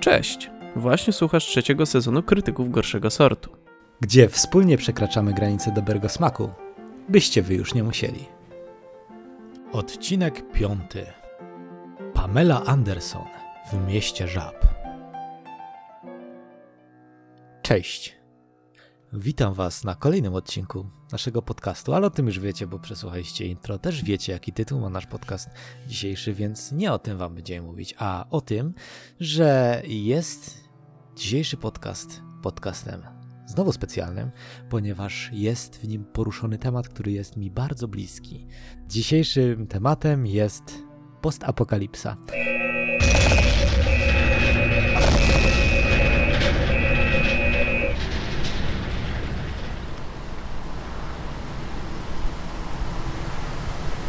Cześć! Właśnie słuchasz trzeciego sezonu Krytyków Gorszego Sortu. Gdzie wspólnie przekraczamy granice dobrego smaku, byście wy już nie musieli. Odcinek piąty. Pamela Anderson w mieście żab. Cześć. Witam Was na kolejnym odcinku naszego podcastu, ale o tym już wiecie, bo przesłuchaliście intro. Też wiecie, jaki tytuł ma nasz podcast dzisiejszy, więc nie o tym Wam będziemy mówić, a o tym, że jest dzisiejszy podcast podcastem znowu specjalnym, ponieważ jest w nim poruszony temat, który jest mi bardzo bliski. Dzisiejszym tematem jest postapokalipsa.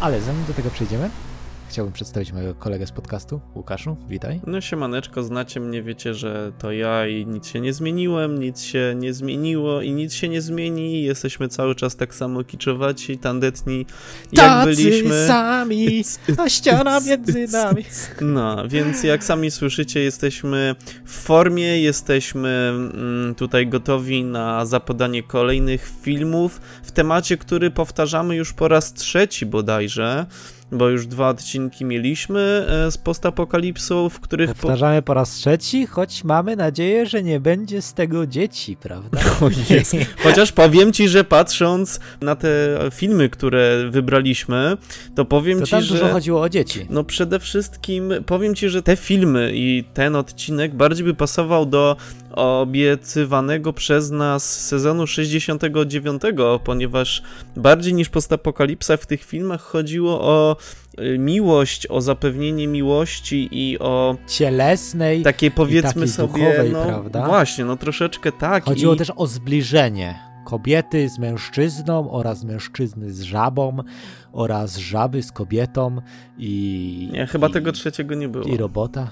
Ale zanim do tego przejdziemy, chciałbym przedstawić mojego kolegę z podcastu, Łukaszu. Witaj. No siemaneczko, znacie mnie, wiecie, że to ja i nic się nie zmieniłem, nic się nie zmieniło i nic się nie zmieni. Jesteśmy cały czas tak samo kiczowaci, tandetni, jak Tacy byliśmy. sami, a ściana między nami. No, więc jak sami słyszycie, jesteśmy w formie, jesteśmy mm, tutaj gotowi na zapodanie kolejnych filmów w temacie, który powtarzamy już po raz trzeci bodajże, bo już dwa odcinki mieliśmy e, z postapokalipsą, w których... po- Powtarzamy po raz trzeci, choć mamy nadzieję, że nie będzie z tego dzieci, prawda? O Jezu. Chociaż powiem ci, że patrząc na te filmy, które wybraliśmy, to powiem To ci, że... dużo chodziło o dzieci. No przede wszystkim powiem ci, że te filmy i ten odcinek bardziej by pasował do obiecywanego przez nas sezonu 69, ponieważ bardziej niż postapokalipsa w tych filmach chodziło o y, miłość, o zapewnienie miłości i o Cielesnej. takie powiedzmy takiej sobie, duchowej, no prawda? właśnie, no troszeczkę tak. Chodziło i... też o zbliżenie kobiety z mężczyzną oraz mężczyzny z żabą oraz żaby z kobietą i... Nie, chyba i, tego trzeciego nie było. I robota,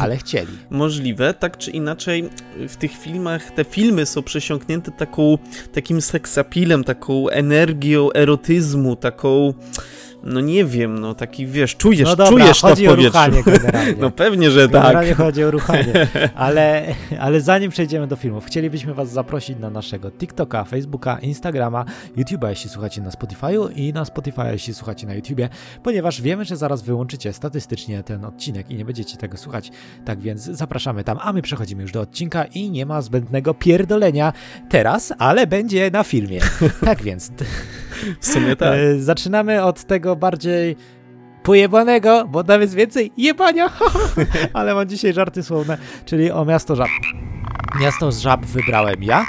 ale chcieli. Możliwe, tak czy inaczej w tych filmach, te filmy są przesiąknięte taką, takim seksapilem, taką energią erotyzmu, taką, no nie wiem, no taki wiesz, czujesz, No dobra, czujesz to w o ruchanie generalnie. No pewnie, że tak. Generalnie chodzi o ruchanie. Ale, ale zanim przejdziemy do filmów, chcielibyśmy Was zaprosić na naszego TikToka, Facebooka, Instagrama, YouTube'a, jeśli słuchacie na Spotify'u i na Spotify'a, jeśli słuchacie na YouTubie, ponieważ wiemy, że zaraz wyłączycie statystycznie ten odcinek i nie będziecie tego słuchać. Tak więc zapraszamy tam, a my przechodzimy już do odcinka i nie ma zbędnego pierdolenia teraz, ale będzie na filmie. Tak więc W sumie tak. e, zaczynamy od tego bardziej pojebanego, bo tam jest więcej jebania, ale mam dzisiaj żarty słowne, czyli o Miasto Żab. Miasto z Żab wybrałem ja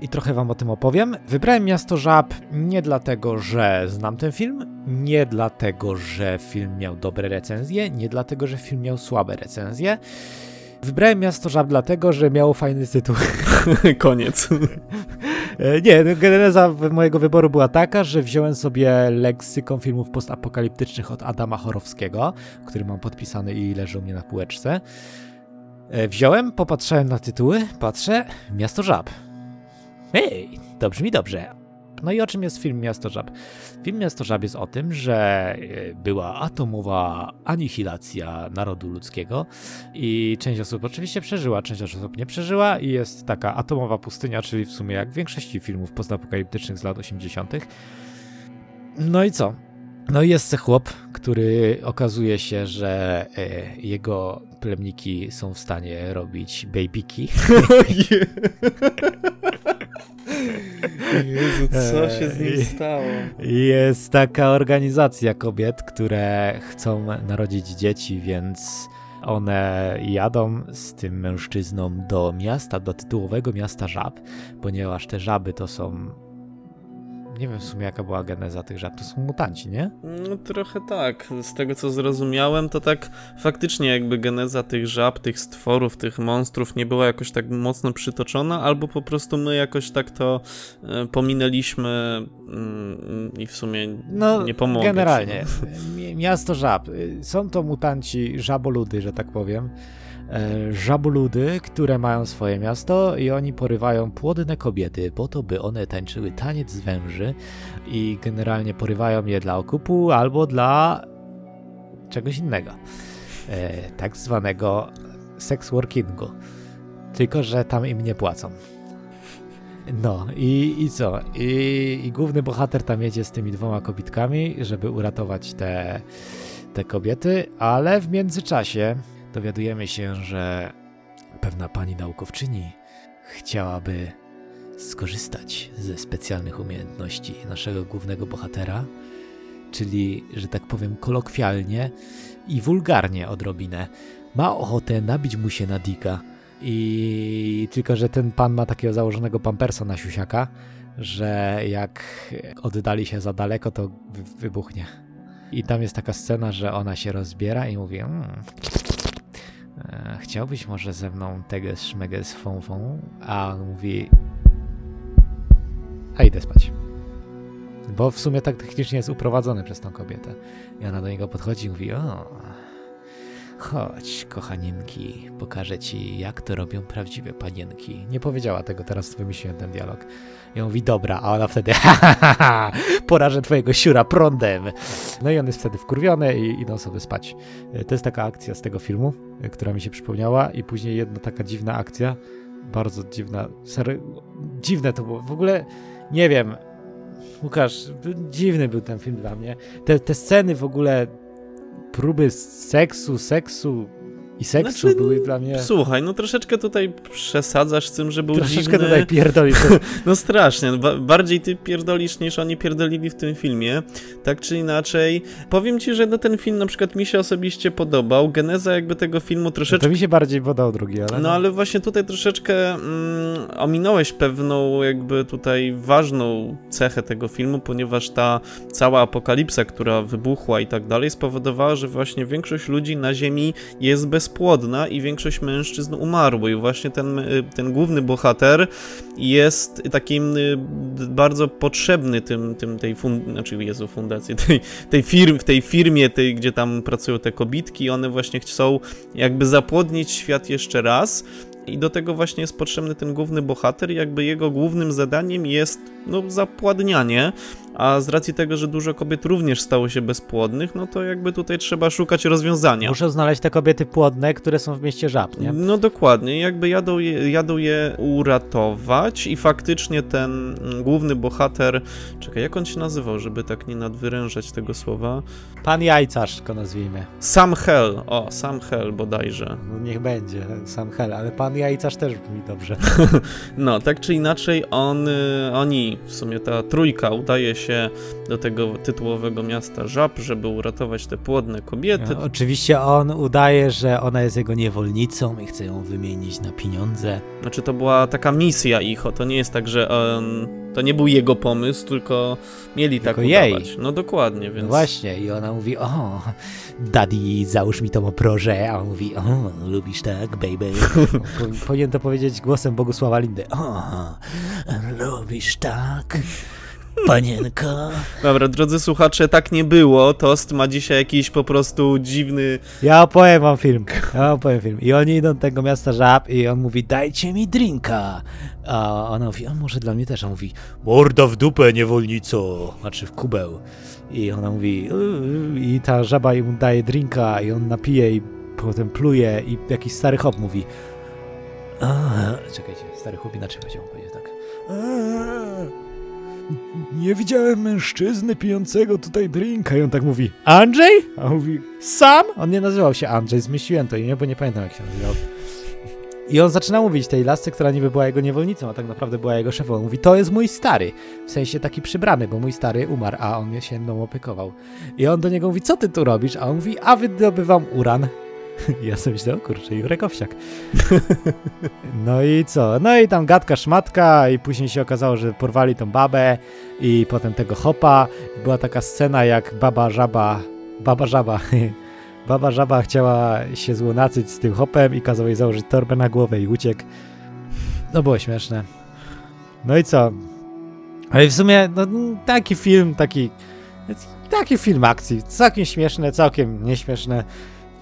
i trochę wam o tym opowiem. Wybrałem Miasto Żab nie dlatego, że znam ten film, nie dlatego, że film miał dobre recenzje, nie dlatego, że film miał słabe recenzje. Wybrałem Miasto Żab dlatego, że miało fajny tytuł. Koniec. E, Nie, no, geneza mojego wyboru była taka, że wziąłem sobie leksykon filmów postapokaliptycznych od Adama Chorowskiego, który mam podpisany i leży u mnie na półeczce. E, Wziąłem, popatrzyłem na tytuły, patrzę, Miasto Żab. Ej, to brzmi dobrze. No i o czym jest film Miasto Żab? Film Miasto Żab jest o tym, że e, była atomowa anihilacja narodu ludzkiego i część osób oczywiście przeżyła, część osób nie przeżyła i jest taka atomowa pustynia, czyli w sumie jak w większości filmów postapokaliptycznych z lat 80. No i co? No i jest chłop, który okazuje się, że e, jego plemniki są w stanie robić babyki. Jezu, co się z nim stało? Jest taka organizacja kobiet, które chcą narodzić dzieci, więc one jadą z tym mężczyzną do miasta, do tytułowego miasta żab, ponieważ te żaby to są. Nie wiem w sumie jaka była geneza tych żab, to są mutanci, nie? No trochę tak. Z tego co zrozumiałem, to tak faktycznie jakby geneza tych żab, tych stworów, tych monstrów nie była jakoś tak mocno przytoczona, albo po prostu my jakoś tak to e, pominęliśmy mm, i w sumie No, nie pomogę. generalnie. Mi- Miasto żab. Y, Są to mutanci żaboludy, że tak powiem. E, Żaboludy, które mają swoje miasto i oni porywają płodne kobiety po to, by one tańczyły taniec z węży i generalnie porywają je dla okupu albo dla czegoś innego. E, Tak zwanego sex workingu. Tylko, że tam im nie płacą. No i, i co? I, I główny bohater tam jedzie z tymi dwoma kobitkami, żeby uratować te, te kobiety, ale w międzyczasie dowiadujemy się, że pewna pani naukowczyni chciałaby skorzystać ze specjalnych umiejętności naszego głównego bohatera, czyli, że tak powiem, kolokwialnie i wulgarnie odrobinę, ma ochotę nabić mu się na dika. I tylko, że ten pan ma takiego założonego pampersa na siusiaka, że jak oddali się za daleko, to wybuchnie. I tam jest taka scena, że ona się rozbiera i mówi: mmm, Chciałbyś może ze mną teges szmeges fą A on mówi: A idę spać. Bo w sumie tak technicznie jest uprowadzony przez tą kobietę. I ona do niego podchodzi i mówi: O, chodź, kochaninki, pokażę ci, jak to robią prawdziwe panienki. Nie powiedziała tego, teraz wymyśliłem ten dialog. I on mówi: Dobra, a ona wtedy: Ha, ha, ha, ha porażę twojego siura prądem. No i on jest wtedy wkurwiony i idą sobie spać. To jest taka akcja z tego filmu, która mi się przypomniała, i później jedna taka dziwna akcja. Bardzo dziwna. Serio, dziwne to było. W ogóle nie wiem Łukasz, dziwny był ten film dla mnie. Te, te sceny w ogóle, próby seksu, seksu i seksu znaczy, były dla mnie... Słuchaj, no troszeczkę tutaj przesadzasz z tym, że był troszeczkę dziwny... tutaj pierdolisz. no strasznie, ba bardziej ty pierdolisz niż oni pierdolili w tym filmie, tak czy inaczej. Powiem ci, że no ten film na przykład mi się osobiście podobał, geneza jakby tego filmu troszeczkę... No to mi się bardziej podobał drugi, ale... No ale właśnie tutaj troszeczkę mm, ominąłeś pewną jakby tutaj ważną cechę tego filmu, ponieważ ta cała apokalipsa, która wybuchła i tak dalej, spowodowała, że właśnie większość ludzi na Ziemi jest bez bezpłodna i większość mężczyzn umarło. I właśnie ten, y, ten główny bohater jest takim y, bardzo potrzebny tym, tym tej fund... znaczy Jezu, fundacji, tej, tej firm, w tej firmie, tej, gdzie tam pracują te kobitki, one właśnie chcą jakby zapłodnić świat jeszcze raz, i do tego właśnie jest potrzebny ten główny bohater, jakby jego głównym zadaniem jest no, zapładnianie, a z racji tego, że dużo kobiet również stało się bezpłodnych, no to jakby tutaj trzeba szukać rozwiązania. Muszę znaleźć te kobiety płodne, które są w mieście żab, nie? No dokładnie, jakby jadą je, jadą je uratować i faktycznie ten główny bohater, czekaj, jak on się nazywał, żeby tak nie nadwyrężać tego słowa? Pan Jajcarz go nazwijmy. Sam Hell, o, Sam Hell bodajże. No niech będzie, Sam Hell, ale Pan Jajcarz też brzmi dobrze. no, tak czy inaczej on, oni, w sumie ta trójka udaje się się do tego tytułowego miasta Żab, żeby uratować te płodne kobiety. No, oczywiście on udaje, że ona jest jego niewolnicą i chce ją wymienić na pieniądze. Znaczy to była taka misja ich, to nie jest tak, że on, to nie był jego pomysł, tylko mieli tylko tak jej. udawać. No dokładnie, więc... No właśnie i ona mówi, o, daddy, załóż mi tą oprożę, a on mówi, o, lubisz tak, baby. Powinien to powiedzieć głosem Bogusława Lindy. O, lubisz tak. Panienka. Dobra, drodzy słuchacze, tak nie było. Tost ma dzisiaj jakiś po prostu dziwny. Ja opowiem wam film. Ja opowiem film. I oni idą do tego miasta żab i on mówi: Dajcie mi drinka. A ona mówi: A może dla mnie też? A on mówi: Morda w dupę, niewolnico. Znaczy w kubeł. I ona mówi: yy", I ta żaba mu daje drinka, i on napije, i potem pluje. I jakiś stary hop mówi: Czekajcie, stary chłop inaczej powiedział, powiedzieć tak. Nie widziałem mężczyzny pijącego tutaj drinka. I on tak mówi, Andrzej? A on mówi, sam? On nie nazywał się Andrzej, zmyśliłem to imię, bo nie pamiętam jak się nazywał. I on zaczyna mówić tej lasce, która niby była jego niewolnicą, a tak naprawdę była jego szefą. Mówi, to jest mój stary. W sensie taki przybrany, bo mój stary umarł, a on się mną opiekował. I on do niego mówi, co ty tu robisz? A on mówi, a wydobywam uran. Ja sobie myślę, o kurczę, Jurek Owsiak. No i co? No i tam gadka, szmatka i później się okazało, że porwali tą babę i potem tego hopa. Była taka scena, jak baba żaba, baba żaba, baba żaba chciała się złonacyć z tym hopem i kazał jej założyć torbę na głowę i uciekł. No było śmieszne. No i co? Ale w sumie no, taki film, taki taki film akcji, całkiem śmieszne, całkiem nieśmieszne.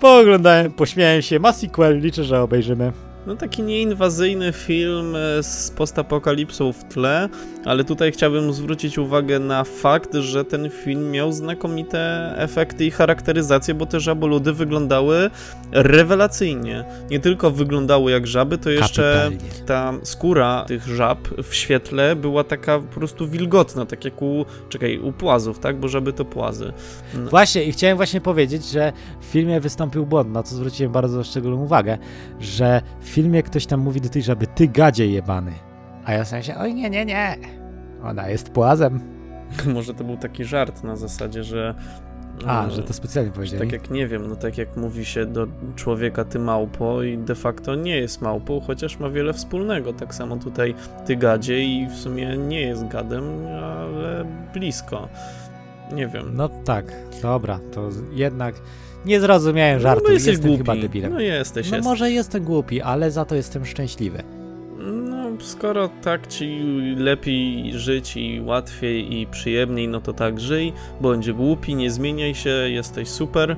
Pooglądałem, pośmiałem się, ma sequel, liczę, że obejrzymy. No taki nieinwazyjny film e, z postapokalipsą w tle, ale tutaj chciałbym zwrócić uwagę na fakt, że ten film miał znakomite efekty i charakteryzację, bo te żaboludy wyglądały rewelacyjnie. Nie tylko wyglądały jak żaby, to jeszcze Kapitalnie. ta skóra tych żab w świetle była taka po prostu wilgotna, tak jak u, czekaj, u płazów, tak? Bo żaby to płazy. No. Właśnie i chciałem właśnie powiedzieć, że w filmie wystąpił błąd, na co zwróciłem bardzo szczególną uwagę, że w filmie ktoś tam mówi do tej żaby, ty gadzie jebany. A ja w sensie, oj nie, nie, nie, ona jest płazem. Może to był taki żart na zasadzie, że a, że to specjalnie powiedzieli? Tak jak nie wiem, no tak jak mówi się do człowieka ty małpo i de facto nie jest małpą, chociaż ma wiele wspólnego. Tak samo tutaj ty gadzie i w sumie nie jest gadem, ale blisko. Nie wiem. No tak, dobra, to jednak nie zrozumiałem żartu. No, jesteś jestem głupi. chyba debilem. No jesteś, No może jestem głupi, ale za to jestem szczęśliwy. No, skoro tak ci lepiej żyć i łatwiej i przyjemniej, no to tak żyj, bądź głupi, nie zmieniaj się, jesteś super.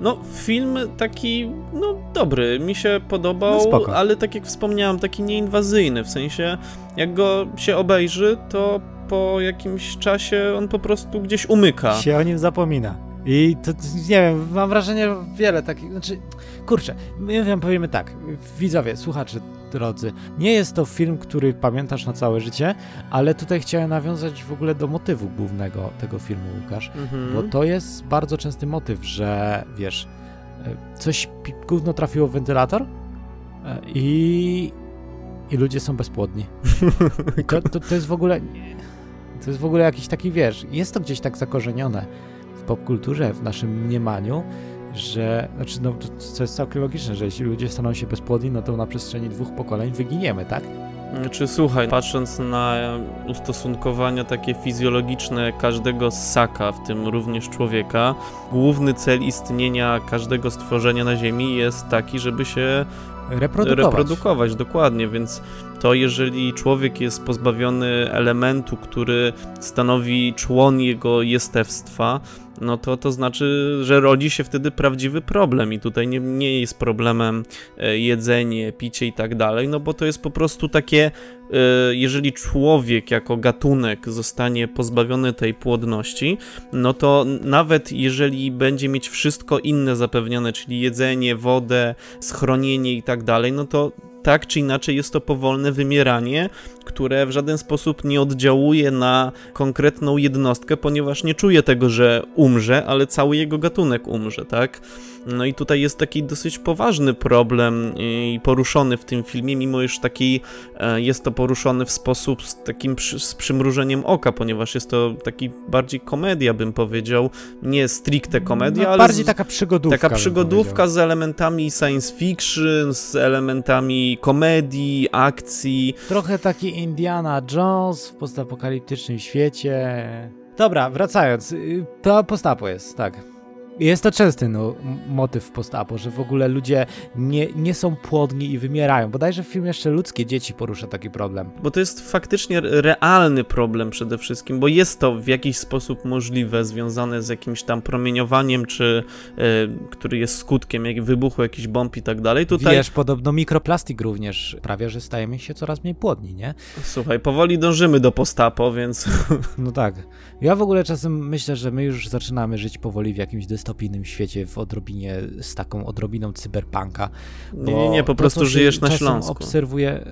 No, film taki, no dobry, mi się podobał, no ale tak jak wspomniałem, taki nieinwazyjny, w sensie jak go się obejrzy, to po jakimś czasie on po prostu gdzieś umyka. Się o nim zapomina. I to, nie wiem, mam wrażenie, wiele takich, znaczy, kurczę, my wam powiemy tak, widzowie, słuchacze drodzy, nie jest to film, który pamiętasz na całe życie, ale tutaj chciałem nawiązać w ogóle do motywu głównego tego filmu, Łukasz, mhm. bo to jest bardzo częsty motyw, że, wiesz, e, coś gówno trafiło w wentylator e, i, i ludzie są bezpłodni. To, to, to jest w ogóle, to jest w ogóle jakiś taki, wiesz, jest to gdzieś tak zakorzenione, popkulturze, w naszym mniemaniu, że, znaczy, no, to, jest całkiem logiczne, że jeśli ludzie staną się bezpłodni, no to na przestrzeni dwóch pokoleń wyginiemy, tak? Czy słuchaj, patrząc na ustosunkowania takie fizjologiczne każdego ssaka, w tym również człowieka, główny cel istnienia każdego stworzenia na Ziemi jest taki, żeby się reprodukować. reprodukować dokładnie, więc to jeżeli człowiek jest pozbawiony elementu, który stanowi człon jego jestestwa, no to to znaczy, że rodzi się wtedy prawdziwy problem i tutaj nie, nie jest problemem e, jedzenie, picie i tak dalej, no bo to jest po prostu takie, e, jeżeli człowiek jako gatunek zostanie pozbawiony tej płodności, no to nawet jeżeli będzie mieć wszystko inne zapewnione, czyli jedzenie, wodę, schronienie i tak dalej, no to tak czy inaczej jest to powolne wymieranie, które w żaden sposób nie oddziałuje na konkretną jednostkę, ponieważ nie czuje tego, że umrze, ale cały jego gatunek umrze, tak? No i tutaj jest taki dosyć poważny problem i poruszony w tym filmie, mimo iż taki e, jest to poruszony w sposób z takim przy, z przymrużeniem oka, ponieważ jest to taki bardziej komedia, bym powiedział, nie stricte komedia, no, ale bardziej taka przygodówka. Taka przygodówka z elementami science fiction, z elementami komedii, akcji. Trochę taki Indiana Jones w postapokaliptycznym świecie. Dobra, wracając. Y, to postapo jest, tak. Jest to częsty no, motyw postapo, że w ogóle ludzie nie, nie są płodni i wymierają. Bodajże w filmie jeszcze ludzkie dzieci porusza taki problem. Bo to jest faktycznie realny problem przede wszystkim, bo jest to w jakiś sposób możliwe, związane z jakimś tam promieniowaniem, czy y, który jest skutkiem jak wybuchu jakichś bomb i tak dalej. Tutaj... Wiesz, podobno mikroplastik również prawie, że stajemy się coraz mniej płodni, nie? Słuchaj, powoli dążymy do postapo, więc... No tak. Ja w ogóle czasem myślę, że my już zaczynamy żyć powoli w jakimś dystopijnym świecie, w odrobinie, z taką odrobiną cyberpunka. Nie, nie, nie, po prostu to, żyjesz na Śląsku. obserwuję...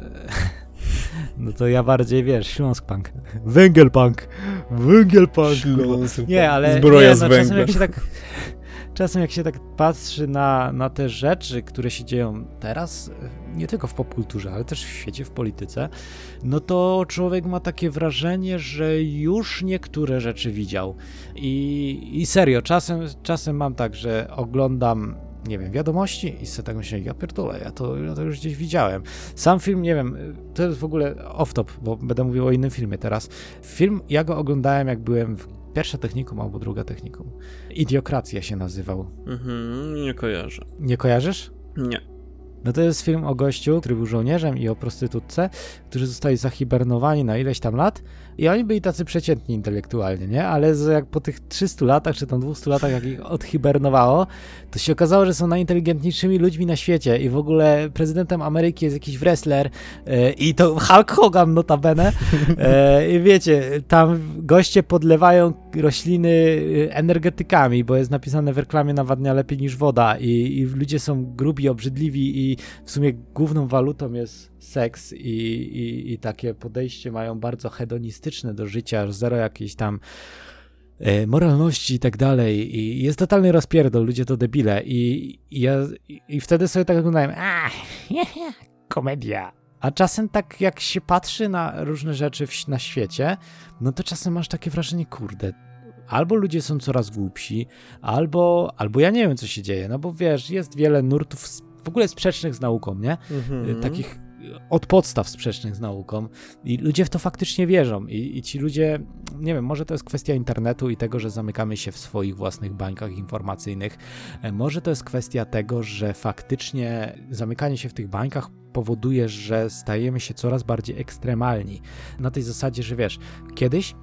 No to ja bardziej, wiesz, Śląsk Punk. Węgielpunk. Węgielpunk. Śląsk. Nie, ale Zbroja nie, z no, węgla. czasem jak się tak czasem jak się tak patrzy na, na te rzeczy, które się dzieją teraz, nie tylko w popkulturze, ale też w świecie, w polityce, no to człowiek ma takie wrażenie, że już niektóre rzeczy widział. I, i serio, czasem, czasem mam tak, że oglądam nie wiem, wiadomości i sobie tak myślę, ja pierdolę, ja to, ja to już gdzieś widziałem. Sam film, nie wiem, to jest w ogóle off-top, bo będę mówił o innym filmie teraz. Film, ja go oglądałem jak byłem w pierwsze technikum albo druga technikum. Idiokracja się nazywał. Mhm, nie kojarzę. Nie kojarzysz? Nie. No to jest film o gościu, który był żołnierzem i o prostytutce, którzy zostali zahibernowani na ileś tam lat i oni byli tacy przeciętni intelektualnie, nie? Ale jak po tych 300 latach, czy tam 200 latach, jak ich odhibernowało, to się okazało, że są najinteligentniejszymi ludźmi na świecie. I w ogóle prezydentem Ameryki jest jakiś wrestler e, i to Hulk Hogan notabene. E, i wiecie, tam goście podlewają rośliny e, energetykami, bo jest napisane w reklamie nawadnia lepiej niż woda. I, i ludzie są grubi, obrzydliwi i w sumie główną walutą jest seks i, i, i takie podejście mają bardzo hedonistyczne do życia, zero jakiejś tam e, moralności i tak dalej i jest totalny rozpierdol, ludzie to debile i, i ja i wtedy sobie tak oglądałem, a komedia. A czasem tak jak się patrzy na różne rzeczy w, na świecie, no to czasem masz takie wrażenie, kurde, albo ludzie są coraz głupsi, albo, albo ja nie wiem, co się dzieje, no bo wiesz, jest wiele nurtów w ogóle sprzecznych z nauką, nie? Mhm. Takich od podstaw sprzecznych z nauką i ludzie w to faktycznie wierzą I, i ci ludzie, nie wiem, może to jest kwestia internetu i tego, że zamykamy się w swoich własnych bańkach informacyjnych, e, może to jest kwestia tego, że faktycznie zamykanie się w tych bańkach powoduje, że stajemy się coraz bardziej ekstremalni. Na tej zasadzie, że wiesz, kiedyś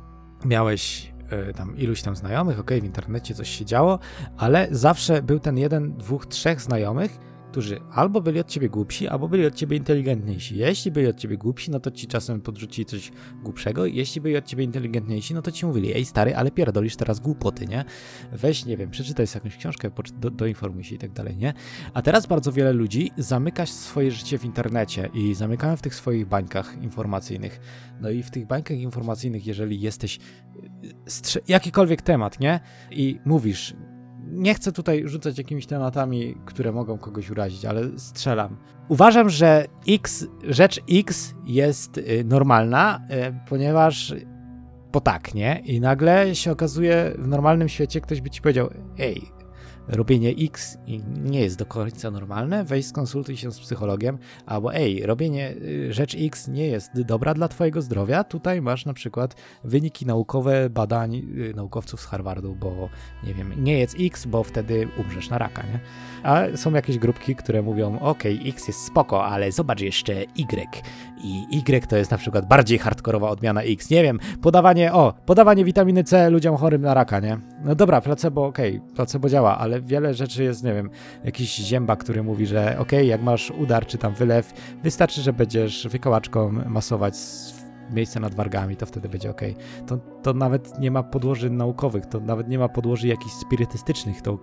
miałeś e, tam iluś tam znajomych, ok, w internecie coś się działo, ale zawsze był ten jeden, dwóch, trzech znajomych, którzy albo byli od ciebie głupsi, albo byli od ciebie inteligentniejsi. Jeśli byli od ciebie głupsi, no to ci czasem podrzucili coś głupszego, jeśli byli od ciebie inteligentniejsi, no to ci mówili, ej stary, ale pierdolisz teraz głupoty, nie? Weź, nie wiem, przeczytaj sobie jakąś książkę, do, doinformuj się i tak dalej, nie? A teraz bardzo wiele ludzi zamyka swoje życie w internecie i zamykają w tych swoich bańkach informacyjnych. No i w tych bańkach informacyjnych, jeżeli jesteś jakikolwiek temat, nie? I mówisz, nie chcę tutaj rzucać jakimiś tematami, które mogą kogoś urazić, ale strzelam. Uważam, że X, rzecz X jest y, normalna, y, ponieważ bo tak, nie? I nagle się okazuje, w normalnym świecie ktoś by ci powiedział, ej, robienie X nie jest do końca normalne, weź skonsultuj się z psychologiem, albo ej, robienie y, rzecz X nie jest dobra dla twojego zdrowia, tutaj masz na przykład wyniki naukowe badań y, naukowców z Harvardu, bo nie wiem, nie jest X, bo wtedy umrzesz na raka, nie? A są jakieś grupki, które mówią, ok, X jest spoko, ale zobacz jeszcze Y. I Y to jest na przykład bardziej hardkorowa odmiana X. Nie wiem, podawanie, o, podawanie witaminy C ludziom chorym na raka, nie? No dobra, placebo, okej, okay, placebo działa, ale wiele rzeczy jest, nie wiem, jakiś zięba, który mówi, że ok, jak masz udar czy tam wylew, wystarczy, że będziesz wykałaczką masować miejsce nad wargami, to wtedy będzie ok. To, to nawet nie ma podłoży naukowych, to nawet nie ma podłoży jakichś spirytystycznych, to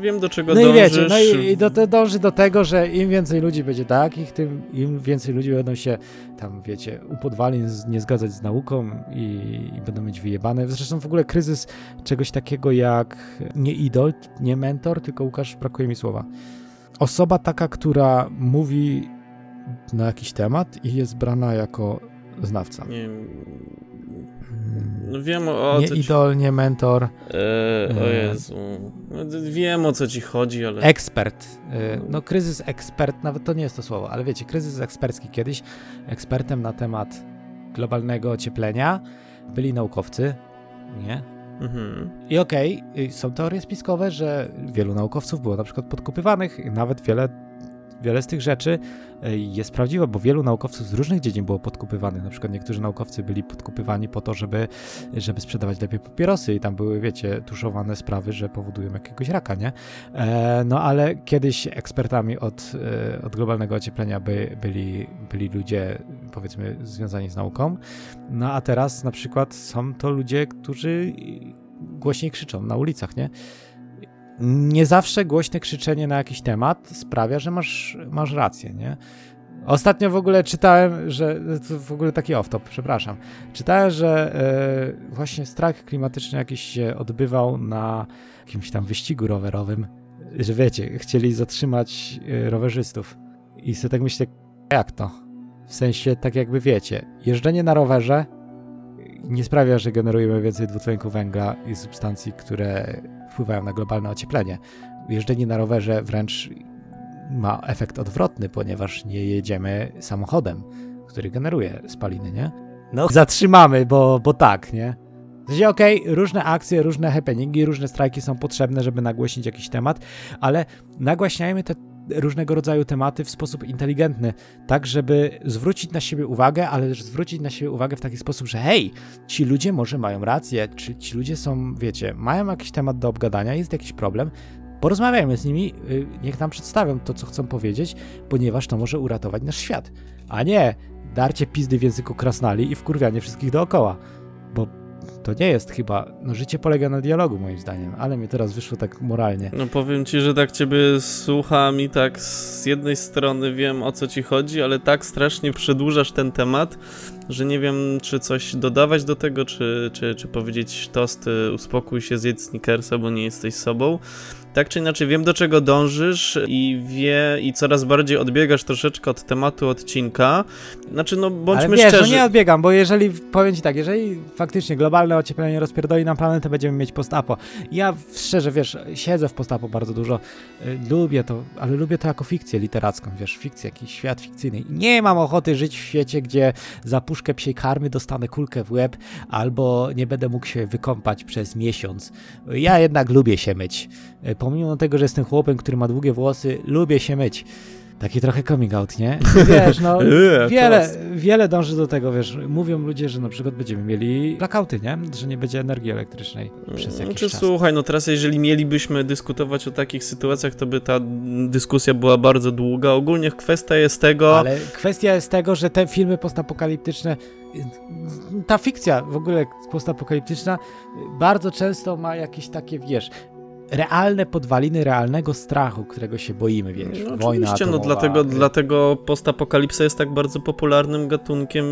wiem do czego no dążysz. I wiecie, no i, i do, dąży do tego, że im więcej ludzi będzie takich, tym im więcej ludzi będą się tam, wiecie, u podwalin nie zgadzać z nauką i, i, będą mieć wyjebane. Zresztą w ogóle kryzys czegoś takiego jak nie idol, nie mentor, tylko Łukasz, brakuje mi słowa. Osoba taka, która mówi na jakiś temat i jest brana jako znawca. Nie, no wiem o, Nie idol, nie mentor. Eee, o Jezu. No, wiem o co ci chodzi, ale... Ekspert. E, no kryzys ekspert, nawet to nie jest to słowo, ale wiecie, kryzys ekspercki kiedyś ekspertem na temat globalnego ocieplenia byli naukowcy, nie? Mhm. I okej, okay, są teorie spiskowe, że wielu naukowców było na przykład podkupywanych, nawet wiele wiele z tych rzeczy e, jest prawdziwe, bo wielu naukowców z różnych dziedzin było podkupywanych. Na przykład niektórzy naukowcy byli podkupywani po to, żeby, żeby sprzedawać lepiej papierosy i tam były, wiecie, tuszowane sprawy, że powodują jakiegoś raka, nie? E, no ale kiedyś ekspertami od, e, od globalnego ocieplenia by, byli, byli ludzie, powiedzmy, związani z nauką. No a teraz na przykład są to ludzie, którzy głośniej krzyczą na ulicach, nie? Nie zawsze głośne krzyczenie na jakiś temat sprawia, że masz, masz rację, nie? Ostatnio w ogóle czytałem, że w ogóle taki off-top, przepraszam. Czytałem, że e, właśnie strajk klimatyczny jakiś się odbywał na jakimś tam wyścigu rowerowym, że wiecie, chcieli zatrzymać e, rowerzystów. I sobie tak myślę, jak to? W sensie, tak jakby wiecie, jeżdżenie na rowerze nie sprawia, że generujemy więcej dwutlenku węgla i substancji, które wpływają na globalne ocieplenie. Jeżdżenie na rowerze wręcz ma efekt odwrotny, ponieważ nie jedziemy samochodem, który generuje spaliny, nie? No, zatrzymamy, bo, bo tak, nie? W sensie, okej, okay, różne akcje, różne happeningi, różne strajki są potrzebne, żeby nagłośnić jakiś temat, ale nagłaśniajmy te różnego rodzaju tematy w sposób inteligentny, tak żeby zwrócić na siebie uwagę, ale też zwrócić na siebie uwagę w taki sposób, że hej, ci ludzie może mają rację, czy ci ludzie są, wiecie, mają jakiś temat do obgadania, jest jakiś problem, porozmawiajmy z nimi, y, niech nam przedstawią to, co chcą powiedzieć, ponieważ to może uratować nasz świat, a nie darcie pizdy w języku krasnali i wkurwianie wszystkich dookoła, bo to nie jest chyba, no życie polega na dialogu moim zdaniem, ale mi teraz wyszło tak moralnie. No powiem ci, że tak ciebie słucham i tak z jednej strony wiem o co ci chodzi, ale tak strasznie przedłużasz ten temat, że nie wiem czy coś dodawać do tego, czy, czy, czy powiedzieć tost, uspokój się, zjedz sneakersa, bo nie jesteś sobą tak czy inaczej wiem do czego dążysz i wie i coraz bardziej odbiegasz troszeczkę od tematu odcinka. Znaczy, no bądźmy Ale wiesz, szczerzy. No nie odbiegam, bo jeżeli, powiem ci tak, jeżeli faktycznie globalne ocieplenie rozpierdoli nam planetę, będziemy mieć postapo. Ja szczerze, wiesz, siedzę w postapo bardzo dużo, y, lubię to, ale lubię to jako fikcję literacką, wiesz, fikcję, jakiś świat fikcyjny. Nie mam ochoty żyć w świecie, gdzie za puszkę psiej karmy dostanę kulkę w łeb, albo nie będę mógł się wykąpać przez miesiąc. Ja jednak lubię się myć. Y, pomimo tego, że jestem chłopem, który ma długie włosy, lubię się myć. Taki trochę coming out, nie? Wiesz, no, wiele, wiele dąży do tego, wiesz, mówią ludzie, że na przykład będziemy mieli blackouty, nie? Że nie będzie energii elektrycznej przez jakiś Czy czas. słuchaj, no teraz jeżeli mielibyśmy dyskutować o takich sytuacjach, to by ta dyskusja była bardzo długa. Ogólnie kwestia jest tego... Ale kwestia jest tego, że te filmy postapokaliptyczne ta fikcja w ogóle postapokaliptyczna bardzo często ma jakieś takie, wiesz, realne podwaliny realnego strachu, którego się boimy, wiesz, no, wojna Oczywiście, atomowa. no dlatego, dlatego postapokalipsa jest tak bardzo popularnym gatunkiem,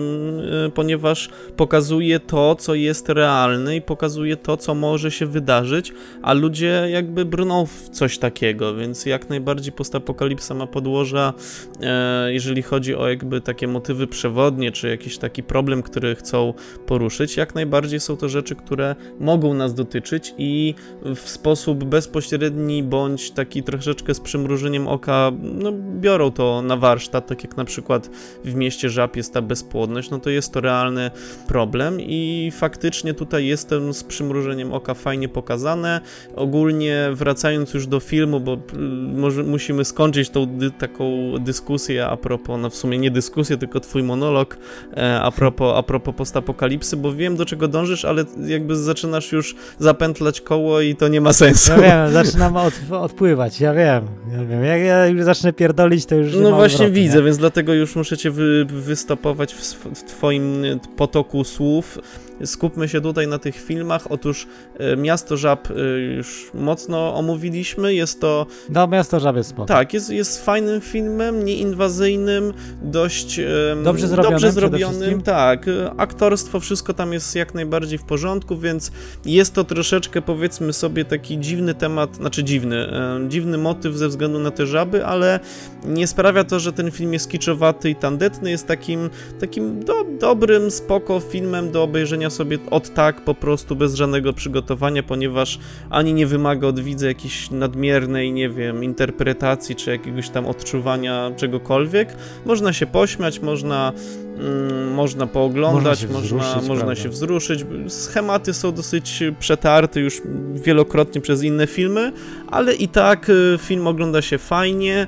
y, ponieważ pokazuje to, co jest realne i pokazuje to, co może się wydarzyć, a ludzie jakby brną w coś takiego, więc jak najbardziej postapokalipsa ma podłoża, e, jeżeli chodzi o jakby takie motywy przewodnie, czy jakiś taki problem, który chcą poruszyć, jak najbardziej są to rzeczy, które mogą nas dotyczyć i w sposób bezpośredni bądź taki troszeczkę z przymrużeniem oka, no biorą to na warsztat, tak jak na przykład w mieście Żab jest ta bezpłodność, no to jest to realny problem i faktycznie tutaj jestem z przymrużeniem oka fajnie pokazane. Ogólnie wracając już do filmu, bo może musimy skończyć tą dy taką dyskusję a propos, no w sumie nie dyskusję, tylko twój monolog e, a propos, a propos postapokalipsy, bo wiem do czego dążysz, ale jakby zaczynasz już zapętlać koło i to nie ma sensu. Ja wiem, zaczynam od, odpływać, ja wiem, ja wiem. Jak ja już zacznę pierdolić, to już No właśnie odwrotu, widzę, nie? więc dlatego już muszę cię wy, wystopować w, w twoim potoku słów. Skupmy się tutaj na tych filmach. Otóż e, Miasto Żab e, już mocno omówiliśmy. Jest to No, Miasto Żab jest spoko. tak, jest, jest fajnym filmem, nieinwazyjnym, dość Dobrze zrobionym dobrze zrobionym. Tak, e, aktorstwo, wszystko tam jest jak najbardziej w porządku, więc jest to troszeczkę powiedzmy sobie taki dziwny temat, znaczy dziwny, dziwny motyw ze względu na te żaby, ale nie sprawia to, że ten film jest kiczowaty i tandetny, jest takim, takim do, dobrym, spoko filmem do obejrzenia sobie od tak po prostu bez żadnego przygotowania, ponieważ ani nie wymaga od widza jakiejś nadmiernej, nie wiem, interpretacji czy jakiegoś tam odczuwania czegokolwiek. Można się pośmiać, można, mm, można pooglądać, Można się można, wzruszyć, można się wzruszyć. Schematy są dosyć przetarte już wielokrotnie przez inne filmy, ale i tak y, film ogląda się fajnie.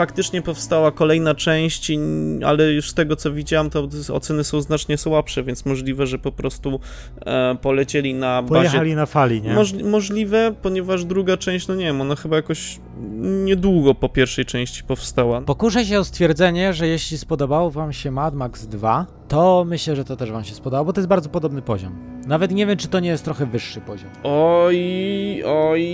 Faktycznie powstała kolejna część, ale już z tego co widziałem, to oceny są znacznie słabsze, więc możliwe, że po prostu e, polecieli na bazie Pojechali na fali, nie? Moż, możliwe, ponieważ druga część, no nie wiem, ona chyba jakoś niedługo po pierwszej części powstała. Pokuszę się o stwierdzenie, że jeśli spodobało wam się Mad Max 2, to myślę, że to też wam się spodoba, bo to jest bardzo podobny poziom. Nawet nie wiem, czy to nie jest trochę wyższy poziom. Oj, oj,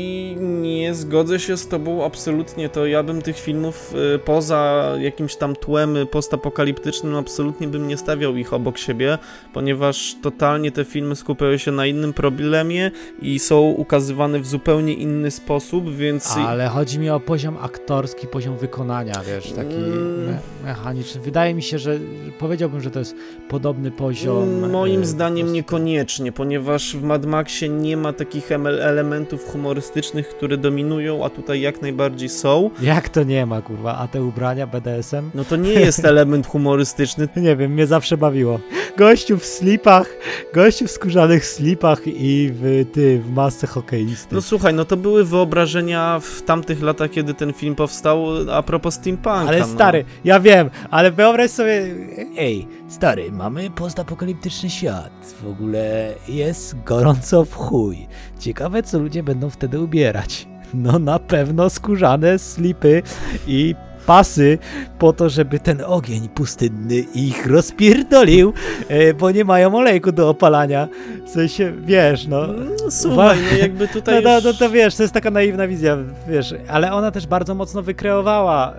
nie zgodzę się z tobą absolutnie. To ja bym tych filmów y, poza jakimś tam tłem postapokaliptycznym absolutnie bym nie stawiał ich obok siebie, ponieważ totalnie te filmy skupiają się na innym problemie i są ukazywane w zupełnie inny sposób, więc Ale chodzi mi o poziom aktorski, poziom wykonania, wiesz, taki Mm. me mechaniczny. Wydaje mi się, że powiedziałbym, że to jest podobny poziom. Moim e, zdaniem niekoniecznie, ponieważ w Mad Maxie nie ma takich em- elementów humorystycznych, które dominują, a tutaj jak najbardziej są. Jak to nie ma, kurwa? A te ubrania BDSM? No to nie jest element humorystyczny. Nie wiem, mnie zawsze bawiło. Gościu w slipach, gościu w skórzanych slipach i w ty, w masce hokeisty. No słuchaj, no to były wyobrażenia w tamtych latach, kiedy ten film powstał, a propos steampunka. Ale no. stary, ja wiem, ale wyobraź sobie, ej, stary, mamy postapokaliptyczny świat, w ogóle jest gorąco w chuj. Ciekawe, co ludzie będą wtedy ubierać. No na pewno skórzane slipy i pasy po to, żeby ten ogień pustynny ich rozpierdolił, e, bo nie mają olejku do opalania. W sensie, wiesz, no... No, słuchaj, no jakby tutaj No, no, no to wiesz, to jest taka naiwna wizja, wiesz, ale ona też bardzo mocno wykreowała,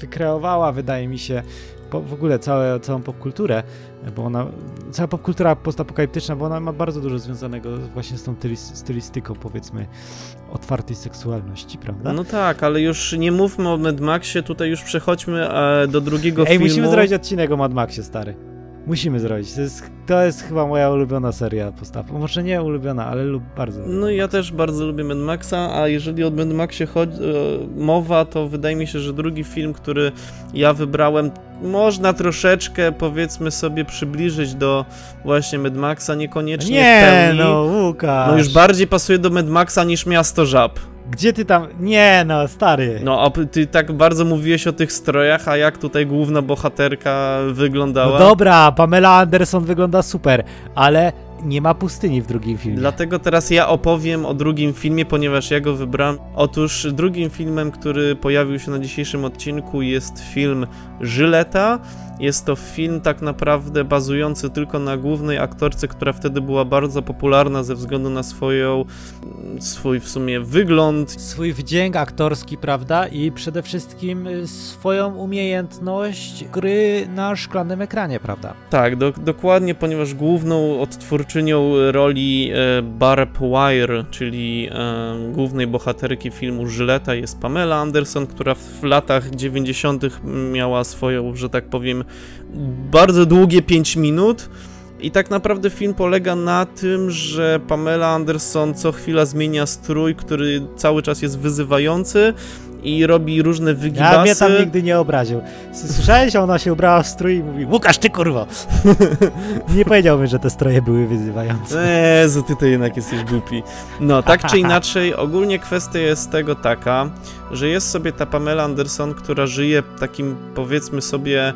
wykreowała, wydaje mi się, po, w ogóle całe, całą popkulturę, bo ona, cała popkultura postapokaliptyczna, bo ona ma bardzo dużo związanego właśnie z tą tylis- stylistyką, powiedzmy, otwartej seksualności, prawda? No tak, ale już nie mówmy o Mad Maxie, tutaj już przechodźmy e, do drugiego Ej, filmu. musimy zrobić odcinek o Mad Maxie, stary. Musimy zrobić. To jest, to jest chyba moja ulubiona seria postaw. Może nie ulubiona, ale lub bardzo. No ja też bardzo lubię Mad Maxa, a jeżeli o Mad Maxie chodzi, e, mowa, to wydaje mi się, że drugi film, który ja wybrałem, można troszeczkę, powiedzmy sobie, przybliżyć do właśnie Mad Maxa, niekoniecznie w Nie, pełni. no Łukasz. No już bardziej pasuje do Mad Maxa niż Miasto Żab. Gdzie ty tam... Nie, no, stary. No, a ty tak bardzo mówiłeś o tych strojach, a jak tutaj główna bohaterka wyglądała? No dobra, Pamela Anderson wygląda super, ale nie ma pustyni w drugim filmie. Dlatego teraz ja opowiem o drugim filmie, ponieważ ja go wybrałem. Otóż drugim filmem, który pojawił się na dzisiejszym odcinku jest film Żyleta. Jest to film tak naprawdę bazujący tylko na głównej aktorce, która wtedy była bardzo popularna ze względu na swoją, swój w sumie wygląd. Swój wdzięk aktorski, prawda? I przede wszystkim y, swoją umiejętność gry na szklanym ekranie, prawda? Tak, do, dokładnie, ponieważ główną odtwórczynią roli e, Barb Wire, czyli e, głównej bohaterki filmu Żyleta jest Pamela Anderson, która w latach 90. miała swoją, że tak powiem, bardzo długie 5 minut. I tak naprawdę film polega na tym, że Pamela Anderson co chwila zmienia strój, który cały czas jest wyzywający i robi różne Ja wygibasy. mnie tam nigdy nie obraził. Słyszałeś, ona się ubrała w strój i mówi Łukasz, ty kurwo! nie powiedziałbym, że te stroje były wyzywające. Jezu, ty to jednak jesteś głupi. No, tak czy inaczej, ogólnie kwestia jest tego taka, że jest sobie ta Pamela Anderson, która żyje takim, powiedzmy sobie, e,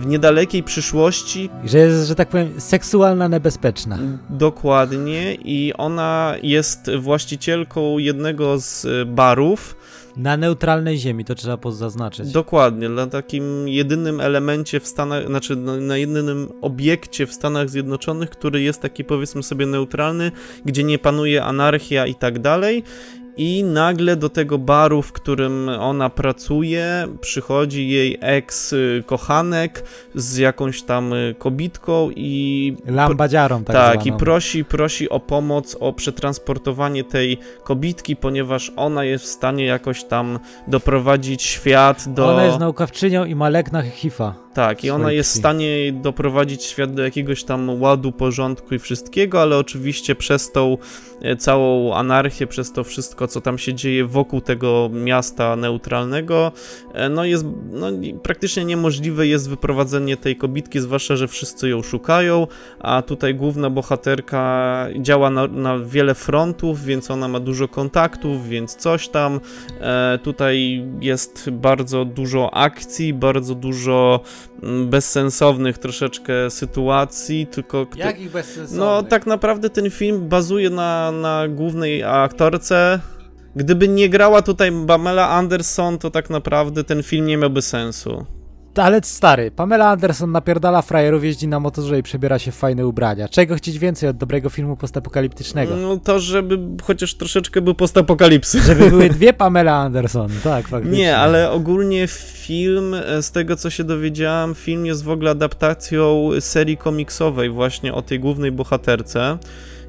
w niedalekiej przyszłości, Że jest, że tak powiem, seksualna nebezpieczna. dokładnie, i ona jest właścicielką jednego z barów, Na neutralnej ziemi, to trzeba zaznaczyć. Dokładnie, na takim jedynym elemencie w Stanach, znaczy na, jedynym obiekcie w Stanach Zjednoczonych, który jest taki powiedzmy sobie neutralny, gdzie nie panuje anarchia i tak dalej. I nagle do tego baru, w którym ona pracuje, przychodzi jej ex-kochanek z jakąś tam kobitką i Lambadziarą tak, tak, i zwaną. prosi, prosi o pomoc, o przetransportowanie tej kobitki, ponieważ ona jest w stanie jakoś tam doprowadzić świat do. Ona jest naukowczynią i ma lek na. Tak, i ona jest w stanie doprowadzić świat do jakiegoś tam ładu, porządku i wszystkiego, ale oczywiście przez tą e, całą anarchię, przez to wszystko, co tam się dzieje wokół tego miasta neutralnego, e, no jest no, praktycznie niemożliwe jest wyprowadzenie tej kobitki, zwłaszcza, że wszyscy ją szukają, a tutaj główna bohaterka działa na, na wiele frontów, więc ona ma dużo kontaktów, więc coś tam. E, tutaj jest bardzo dużo akcji, bardzo dużo bezsensownych troszeczkę sytuacji, tylko... kto- Jakich bezsensownych? no, tak naprawdę ten film bazuje na, na głównej aktorce. Gdyby nie grała tutaj Pamela Anderson, to tak naprawdę ten film nie miałby sensu. Ale stary, Pamela Anderson napierdala frajerów, jeździ na motorze i przebiera się w fajne ubrania. Czego chcieć więcej od dobrego filmu postapokaliptycznego? No to, żeby chociaż troszeczkę był postapokalipsy. Żeby były dwie Pamela Anderson, tak, faktycznie. Nie, ale ogólnie film, e, z tego co się dowiedziałem, film jest w ogóle adaptacją serii komiksowej właśnie o tej głównej bohaterce.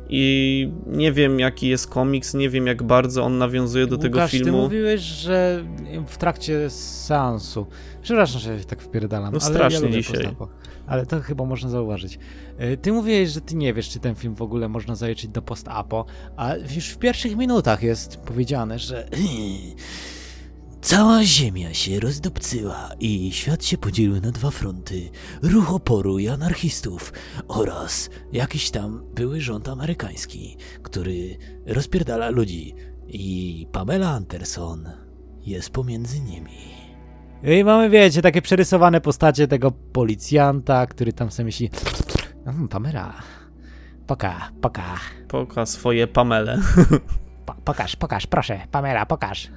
I nie wiem jaki jest komiks, nie wiem jak bardzo on nawiązuje do Łukasz, tego filmu. ty mówiłeś, że w trakcie seansu, przepraszam, że się tak wpierdalam, No strasznie ja dzisiaj. postapo. Ale to chyba można zauważyć. Y, Ty mówiłeś, że ty nie wiesz, czy ten film w ogóle można zaliczyć do post-apo, a już w pierwszych minutach jest powiedziane, że Cała ziemia się rozdupcyła i świat się podzielił na dwa fronty. Ruch oporu i anarchistów oraz jakiś tam były rząd amerykański, który rozpierdala ludzi. I Pamela Anderson jest pomiędzy nimi. I mamy, wiecie, takie przerysowane postacie tego policjanta, który tam sobie myśli "Mm, Pamela, poka, poka, Poka swoje Pamele. po, pokaż, pokaż, proszę, Pamela, pokaż.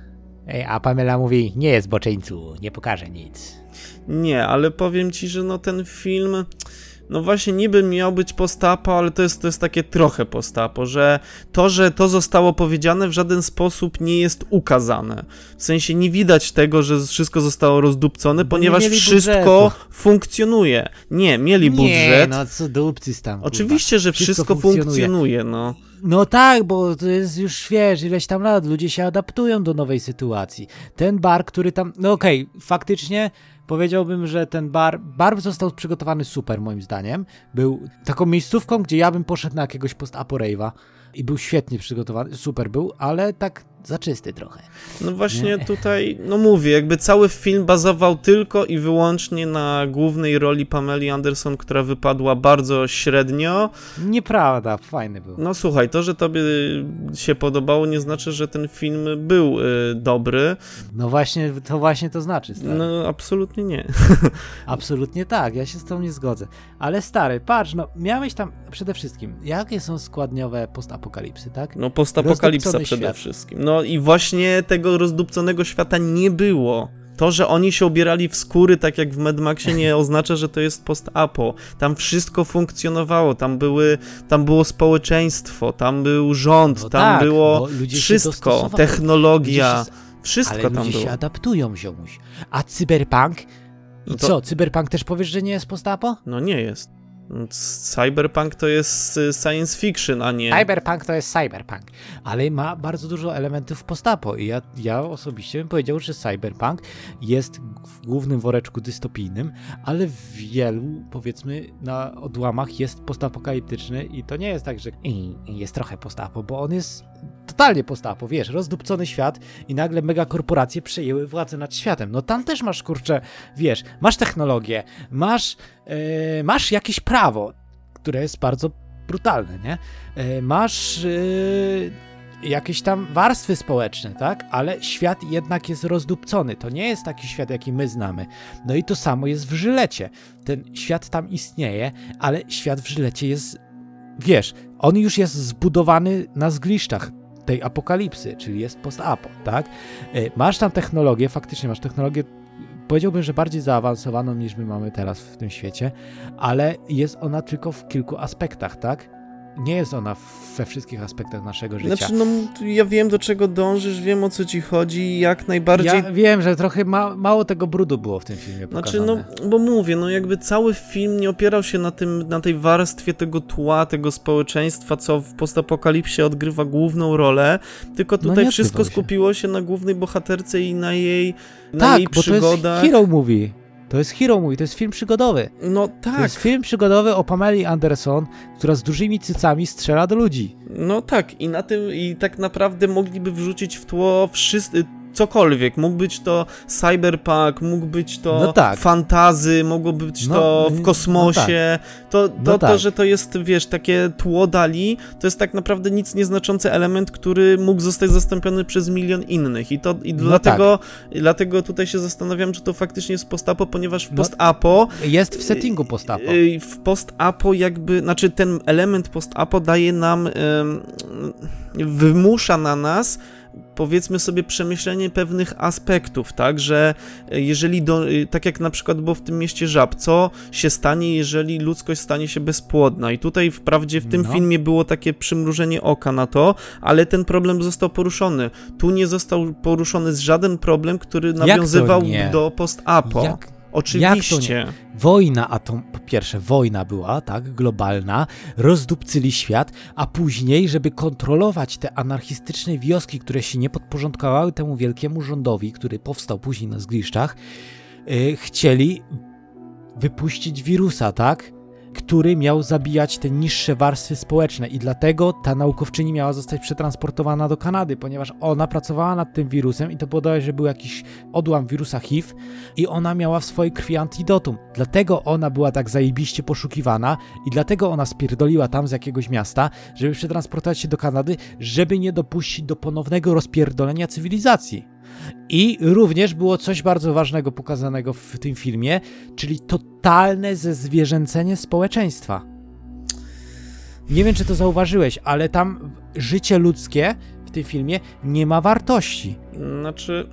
Ej, A Pamela mówi, nie jest boczeńcu, nie pokaże nic. Nie, ale powiem ci, że no ten film, no właśnie niby miał być postapo, ale to jest, to jest takie trochę postapo, że to, że to zostało powiedziane w żaden sposób nie jest ukazane. W sensie nie widać tego, że wszystko zostało rozdupcone, Bo nie ponieważ wszystko budżetu. funkcjonuje. Nie, mieli Nie, budżet. no co dupcy tam. kurwa. Oczywiście, że Wszystko wszystko, funkcjonuje. funkcjonuje, no. No tak, bo to jest już wiesz, ileś tam lat, ludzie się adaptują do nowej sytuacji. Ten bar, który tam, no okej, faktycznie powiedziałbym, że ten bar, bar został przygotowany super moim zdaniem. Był taką miejscówką, gdzie ja bym poszedł na jakiegoś post-apo i był świetnie przygotowany, super był, ale tak za czysty trochę. No właśnie tutaj, no mówię, jakby cały film bazował tylko i wyłącznie na głównej roli Pameli Anderson, która wypadła bardzo średnio. Nieprawda, fajny był. No słuchaj, to, że tobie się podobało, nie znaczy, że ten film był y, dobry. No właśnie, to właśnie to znaczy, stary. No absolutnie nie. Absolutnie tak, ja się z tą nie zgodzę. Ale stary, patrz, no miałeś tam przede wszystkim, jakie są składniowe postapokalipsy, tak? No postapokalipsa przede świat. wszystkim. No i właśnie tego rozdupconego świata nie było. To, że oni się ubierali w skóry, tak jak w Mad Maxie, nie oznacza, że to jest post-apo. Tam wszystko funkcjonowało, tam, były, tam było społeczeństwo, tam był rząd, No tam tak, było ludzie wszystko, technologia, Ludzie się- wszystko Ale tam ludzie było. się adaptują, ziomuś. A cyberpunk? I No to- co, cyberpunk też powiesz, że nie jest postapo? No nie jest. Cyberpunk to jest y, science fiction, a nie... Cyberpunk to jest cyberpunk, ale ma bardzo dużo elementów postapo i ja, ja osobiście bym powiedział, że cyberpunk jest w głównym woreczku dystopijnym, ale w wielu, powiedzmy, na odłamach jest postapokaliptyczny i to nie jest tak, że jest trochę postapo, bo on jest totalnie postapo, wiesz, rozdupcony świat i nagle megakorporacje przejęły władzę nad światem. No tam też masz, kurczę, wiesz, masz technologię, masz, e, masz jakieś prawo, które jest bardzo brutalne, nie? E, masz e, jakieś tam warstwy społeczne, tak? Ale świat jednak jest rozdupcony. To nie jest taki świat, jaki my znamy. No i to samo jest w Żylecie. Ten świat tam istnieje, ale świat w Żylecie jest, wiesz, on już jest zbudowany na zgliszczach tej apokalipsy, czyli jest post-apo, tak? E, Masz tam technologię, faktycznie masz technologię, powiedziałbym, że bardziej zaawansowaną niż my mamy teraz w tym świecie, ale jest ona tylko w kilku aspektach, tak? Nie jest ona we wszystkich aspektach naszego życia. Znaczy, no ja wiem do czego dążysz, wiem o co ci chodzi i jak najbardziej ja wiem, że trochę ma, mało tego brudu było w tym filmie Znaczy, pokazane. no, bo mówię, no jakby cały film nie opierał się na tym, na tej warstwie tego tła, tego społeczeństwa, co w postapokalipsie odgrywa główną rolę, tylko No tutaj nie wszystko się. skupiło się na głównej bohaterce i na jej, na tak, jej bo to przygodach. jest hero movie. To jest hero movie, to jest film przygodowy. No To tak, jest film przygodowy o Pameli Anderson, która z dużymi cycami strzela do ludzi. no tak i na tym, i tak naprawdę mogliby wrzucić w tło wszyscy, cokolwiek, mógł być to cyberpunk, mógł być to No tak. fantazy, mogło być No, to w kosmosie, to, to, No to, tak. że to jest, wiesz, takie tło dali, to jest tak naprawdę nic nieznaczący element, który mógł zostać zastąpiony przez milion innych i to, i No dlatego, i dlatego tutaj się zastanawiam, czy to faktycznie jest post-apo, ponieważ w No, post-apo Jest w settingu postapo. y, w post-apo jakby, znaczy ten element post-apo daje nam, ym, wymusza na nas powiedzmy sobie przemyślenie pewnych aspektów, tak, że jeżeli, do, y, tak jak na przykład było w tym mieście Żab, co się stanie, jeżeli ludzkość stanie się bezpłodna i tutaj wprawdzie w tym No. filmie było takie przymrużenie oka na to, ale ten problem został poruszony. Tu nie został poruszony żaden problem, który nawiązywał do post-apo. Jak, Oczywiście. wojna atom, po pierwsze wojna była, tak, globalna, rozdupcyli świat, a później, żeby kontrolować te anarchistyczne wioski, które się nie podporządkowały temu wielkiemu rządowi, który powstał później na zgliszczach, yy, chcieli wypuścić wirusa, tak? Który miał zabijać te niższe warstwy społeczne i dlatego ta naukowczyni miała zostać przetransportowana do Kanady, ponieważ ona pracowała nad tym wirusem i to podaje, że był jakiś odłam wirusa HIV i ona miała w swojej krwi antidotum. Dlatego ona była tak zajebiście poszukiwana i dlatego ona spierdoliła tam z jakiegoś miasta, żeby przetransportować się do Kanady, żeby nie dopuścić do ponownego rozpierdolenia cywilizacji. I również było coś bardzo ważnego pokazanego w tym filmie, czyli totalne zezwierzęcenie społeczeństwa. Nie wiem, czy to zauważyłeś, ale tam życie ludzkie w tym filmie nie ma wartości. Znaczy.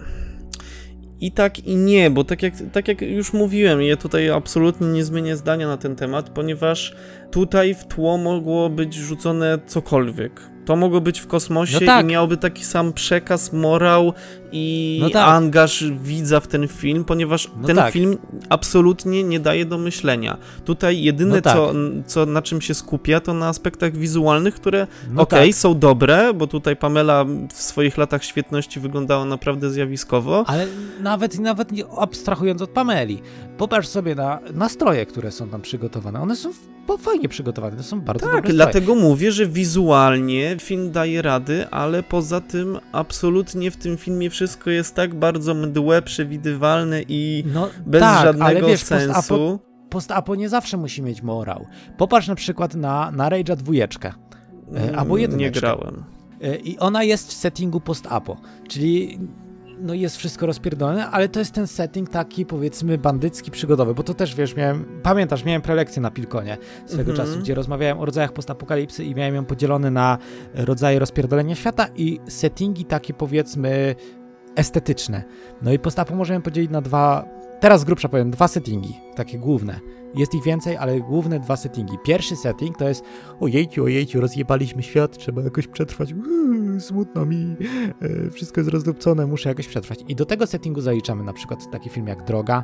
I tak, i nie, bo tak jak, tak jak już mówiłem, ja tutaj absolutnie nie zmienię zdania na ten temat, ponieważ tutaj w tło mogło być rzucone cokolwiek to mogło być w kosmosie no tak. i miałby taki sam przekaz, morał i no tak. angaż widza w ten film, ponieważ no ten tak. film absolutnie nie daje do myślenia. Tutaj jedyne, no tak. co, co, na czym się skupia, to na aspektach wizualnych, które no okej, okay, tak. są dobre, bo tutaj Pamela w swoich latach świetności wyglądała naprawdę zjawiskowo. Ale nawet, nawet abstrahując od Pameli, popatrz sobie na nastroje, które są tam przygotowane. One są fajnie przygotowane, to są bardzo tak, dobre dlatego mówię, że wizualnie film daje rady, ale poza tym absolutnie w tym filmie wszystko jest tak bardzo mdłe, przewidywalne i no, bez tak, żadnego wiesz, sensu. Post-apo nie zawsze musi mieć morał. Popatrz na przykład na, na Rage'a dwójeczkę. E, albo jedyneczkę. Nie grałem. E, I ona jest w settingu post-apo, czyli no jest wszystko rozpierdolone, ale to jest ten setting taki powiedzmy bandycki, przygodowy, bo to też wiesz, miałem, pamiętasz, miałem prelekcję na Pilkonie swego mm -hmm. czasu, gdzie rozmawiałem o rodzajach postapokalipsy i miałem ją podzielony na rodzaje rozpierdolenia świata i settingi takie powiedzmy estetyczne. No i postapo możemy podzielić na dwa, teraz z grubsza powiem, dwa settingi, takie główne. Jest ich więcej, ale główne dwa settingi. Pierwszy setting to jest ojejciu, ojejciu, rozjebaliśmy świat, trzeba jakoś przetrwać, Uuu, smutno mi, e, wszystko jest rozdupcone, muszę jakoś przetrwać. I do tego settingu zaliczamy na przykład taki film jak Droga,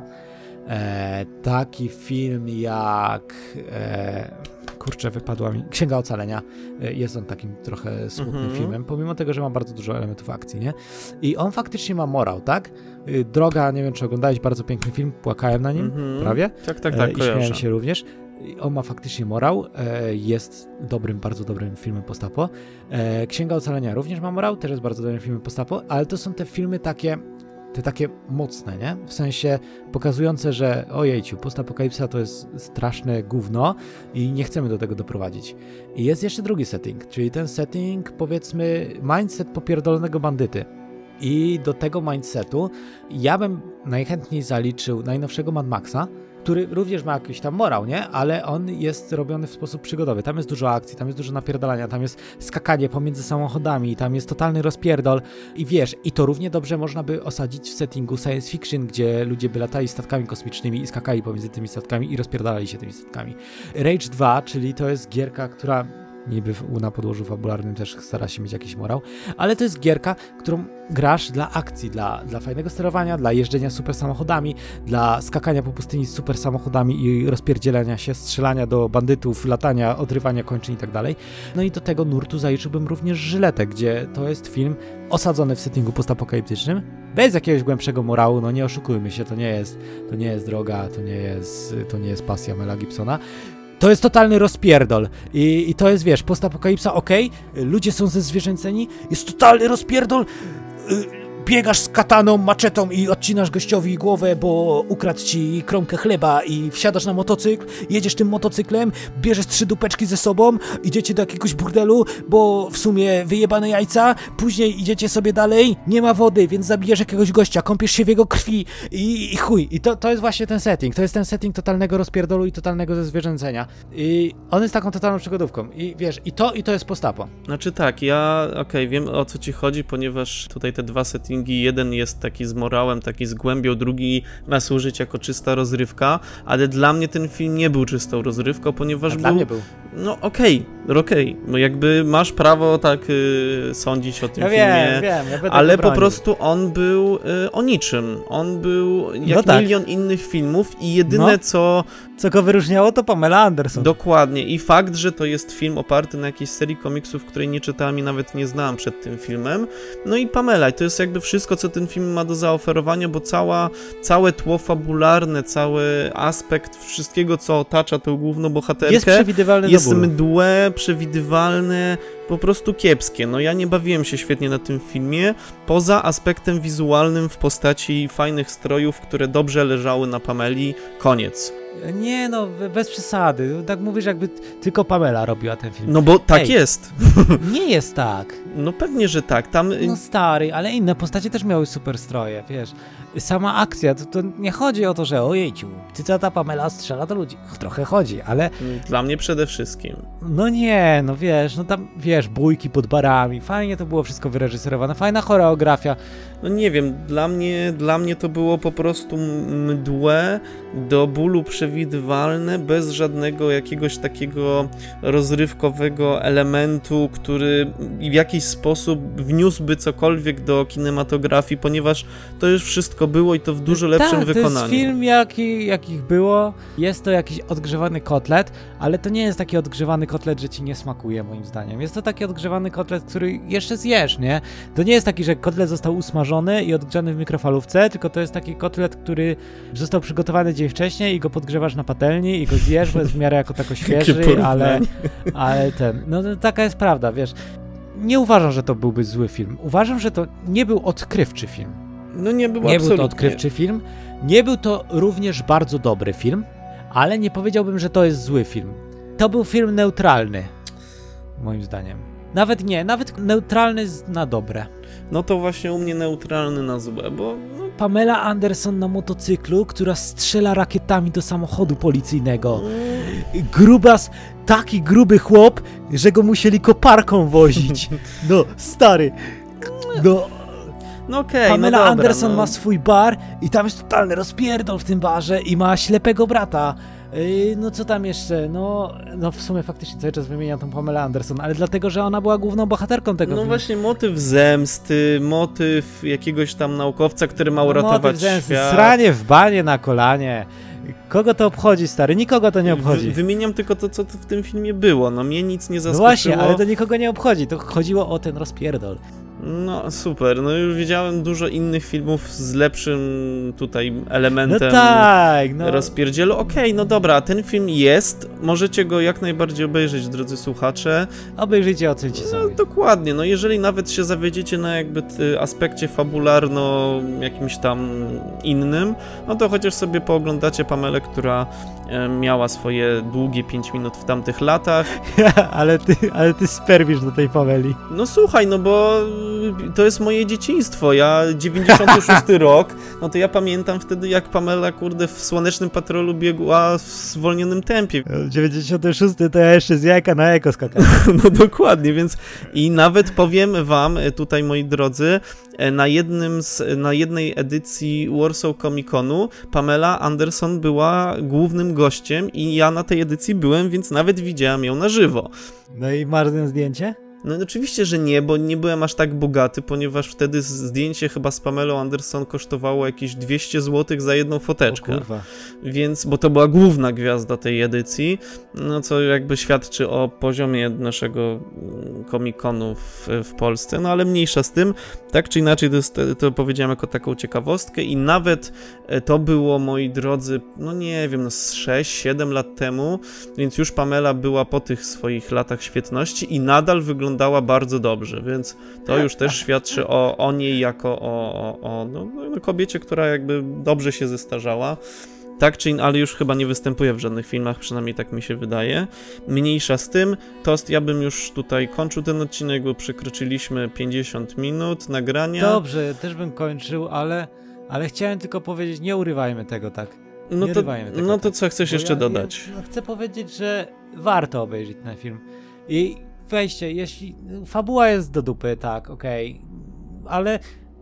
e, taki film jak... E, kurczę, wypadła mi. Księga Ocalenia. E, jest on takim trochę smutnym mm -hmm. filmem, pomimo tego, że ma bardzo dużo elementów akcji, nie? I on faktycznie ma morał, tak? Y, Droga, nie wiem czy oglądałeś, bardzo piękny film, płakałem na nim, mm -hmm. prawie. Tak, tak, tak. E, I śmiałem się również. On ma faktycznie morał, jest dobrym, bardzo dobrym filmem postapo. Księga Ocalenia również ma morał, też jest bardzo dobrym filmem postapo, ale to są te filmy takie te takie mocne, nie? W sensie pokazujące, że ojejciu, postapokalipsa to jest straszne gówno i nie chcemy do tego doprowadzić. I jest jeszcze drugi setting, czyli ten setting, powiedzmy, mindset popierdolonego bandyty. I do tego mindsetu ja bym najchętniej zaliczył najnowszego Mad Maxa, który również ma jakiś tam morał, nie? Ale on jest robiony w sposób przygodowy. Tam jest dużo akcji, tam jest dużo napierdalania, tam jest skakanie pomiędzy samochodami, tam jest totalny rozpierdol i wiesz, i to równie dobrze można by osadzić w settingu science fiction, gdzie ludzie by latali statkami kosmicznymi i skakali pomiędzy tymi statkami i rozpierdalali się tymi statkami. Rage 2, czyli to jest gierka, która niby na podłożu fabularnym też stara się mieć jakiś morał, ale to jest gierka, którą grasz dla akcji, dla, dla fajnego sterowania, dla jeżdżenia super samochodami, dla skakania po pustyni z super samochodami i rozpierdzielania się, strzelania do bandytów, latania, odrywania kończyn i tak dalej. No i do tego nurtu zaliczyłbym również Żyletę, gdzie to jest film osadzony w settingu postapokaliptycznym, bez jakiegoś głębszego morału, no nie oszukujmy się, to nie jest, to nie jest droga, to nie jest, to nie jest pasja Mela Gibsona, to jest totalny rozpierdol. I, i to jest, wiesz, postapokalipsa, okej, okay, ludzie są zezwierzęceni, jest totalny rozpierdol, y, biegasz z kataną, maczetą i odcinasz gościowi głowę, bo ukradł ci kromkę chleba i wsiadasz na motocykl, jedziesz tym motocyklem, bierzesz trzy dupeczki ze sobą, idziecie do jakiegoś burdelu, bo w sumie wyjebane jajca, później idziecie sobie dalej, nie ma wody, więc zabijesz jakiegoś gościa, kąpiesz się w jego krwi i, i chuj. I to, to jest właśnie ten setting, to jest ten setting totalnego rozpierdolu i totalnego zezwierzęcenia. I on jest taką totalną przygodówką. I wiesz, i to, i to jest postapo. Znaczy tak, ja okej, okay, wiem o co ci chodzi, ponieważ tutaj te dwa settingi Jeden jest taki z morałem, taki z głębią, drugi ma służyć jako czysta rozrywka, ale dla mnie ten film nie był czystą rozrywką, ponieważ A był... Był. No okej, okay okej, okay, jakby masz prawo tak y, sądzić o tym ja filmie, wiem, wiem, ja ale po prostu on był y, o niczym. On był jak no tak. milion innych filmów i jedyne no. co... Co go wyróżniało to Pamela Anderson. Dokładnie i fakt, że to jest film oparty na jakiejś serii komiksów, której nie czytałem i nawet nie znałem przed tym filmem. No i Pamela, i to jest jakby wszystko, co ten film ma do zaoferowania, bo cała, całe tło fabularne, cały aspekt wszystkiego, co otacza tę główną bohaterkę jest przewidywalny jest mdłe, przewidywalne, po prostu kiepskie. No ja nie bawiłem się świetnie na tym filmie, poza aspektem wizualnym w postaci fajnych strojów, które dobrze leżały na Pameli. Koniec. Nie no, bez przesady. Tak mówisz, jakby tylko Pamela robiła ten film. No bo tak Ej, jest. Nie jest tak. No pewnie, że tak. Tam... No stary, ale inne postacie też miały super stroje, wiesz. Sama akcja, to, to nie chodzi o to, że ojejciu, ta Pamela strzela do ludzi. Trochę chodzi, ale... Dla mnie przede wszystkim. No nie, no wiesz, no tam, wiesz, bójki pod barami, fajnie to było wszystko wyreżyserowane, fajna choreografia. No nie wiem, dla mnie, dla mnie to było po prostu mdłe, do bólu przewidywalne, bez żadnego jakiegoś takiego rozrywkowego elementu, który w jakiś sposób wniósłby cokolwiek do kinematografii, ponieważ to już wszystko było i to w dużo lepszym tak, wykonaniu. to jest film, jaki, jakich było. Jest to jakiś odgrzewany kotlet, ale to nie jest taki odgrzewany kotlet, że ci nie smakuje, moim zdaniem. Jest to taki odgrzewany kotlet, który jeszcze zjesz, nie? To nie jest taki, że kotlet został usmażony i odgrzany w mikrofalówce, tylko to jest taki kotlet, który został przygotowany dzień wcześniej i go podgrzewasz na patelni i go zjesz, bo jest w miarę jako tako świeży, ale, ale ten, no taka jest prawda, wiesz. Nie uważam, że to byłby zły film. Uważam, że to nie był odkrywczy film. No nie był Nie był to odkrywczy film. Nie był to również bardzo dobry film, ale nie powiedziałbym, że to jest zły film. To był film neutralny, moim zdaniem. Nawet nie, nawet neutralny na dobre. No to właśnie u mnie neutralny na złe, bo... No... Pamela Anderson na motocyklu, która strzela rakietami do samochodu policyjnego. Grubas, taki gruby chłop, że go musieli koparką wozić. No, stary. No, no okej, okay, Pamela no Anderson no. ma swój bar i tam jest totalny rozpierdol w tym barze i ma ślepego brata. No co tam jeszcze? No, no w sumie faktycznie cały czas wymieniam tą Pamela Anderson, ale dlatego, że ona była główną bohaterką tego No filmu. właśnie motyw zemsty, motyw jakiegoś tam naukowca, który ma no, uratować motyw zemsty, świat. Sranie w banie na kolanie. Kogo to obchodzi, stary? Nikogo to nie obchodzi. Wy, wymieniam tylko to, co w tym filmie było. No mnie nic nie zaskoczyło. No właśnie, ale to nikogo nie obchodzi. To chodziło o ten rozpierdol. No super, no już widziałem dużo innych filmów z lepszym tutaj elementem no tak, no. rozpierdzielu. Okej, okay, no dobra, ten film jest, możecie go jak najbardziej obejrzeć, drodzy słuchacze. Obejrzyjcie, ocencie sobie. No, dokładnie, no jeżeli nawet się zawiedziecie na jakby aspekcie fabularno jakimś tam innym, no to chociaż sobie pooglądacie Pamelę, która miała swoje długie 5 minut w tamtych latach. ale ty, ale ty sperwisz do tej Pameli. No słuchaj, no bo to jest moje dzieciństwo. Ja 96 rok, no to ja pamiętam wtedy, jak Pamela, kurde, w Słonecznym Patrolu biegła w zwolnionym tempie. 96 to ja jeszcze z jajka na eko skakałem. no dokładnie, więc i nawet powiem wam e, tutaj, moi drodzy, e, na jednym z, na jednej edycji Warsaw Comic Conu Pamela Anderson była głównym gościem i ja na tej edycji byłem, więc nawet widziałem ją na żywo. No i masz zdjęcie? No oczywiście, że nie, bo nie byłem aż tak bogaty, ponieważ wtedy zdjęcie chyba z Pamelą Anderson kosztowało jakieś 200 zł za jedną foteczkę. Więc, bo to była główna gwiazda tej edycji, no co jakby świadczy o poziomie naszego komikonu mm, w, w Polsce, no ale mniejsza z tym, tak czy inaczej to, jest, to powiedziałem jako taką ciekawostkę i nawet e, to było, moi drodzy, no nie wiem, no 6-7 lat temu, więc już Pamela była po tych swoich latach świetności i nadal wygląda wyglądała bardzo dobrze, więc to już też świadczy o, o niej jako o, o, o no, no, kobiecie, która jakby dobrze się zestarzała. Tak czy inaczej, ale już chyba nie występuje w żadnych filmach, przynajmniej tak mi się wydaje. Mniejsza z tym, tost ja bym już tutaj kończył ten odcinek, bo przekroczyliśmy 50 minut nagrania. Dobrze, też bym kończył, ale, ale chciałem tylko powiedzieć, nie urywajmy tego tak. No to, tego, no to tak. co chcesz jeszcze ja, dodać? Ja chcę powiedzieć, że warto obejrzeć ten film. I wejście, jeśli fabuła jest do dupy, tak, okej, okay, ale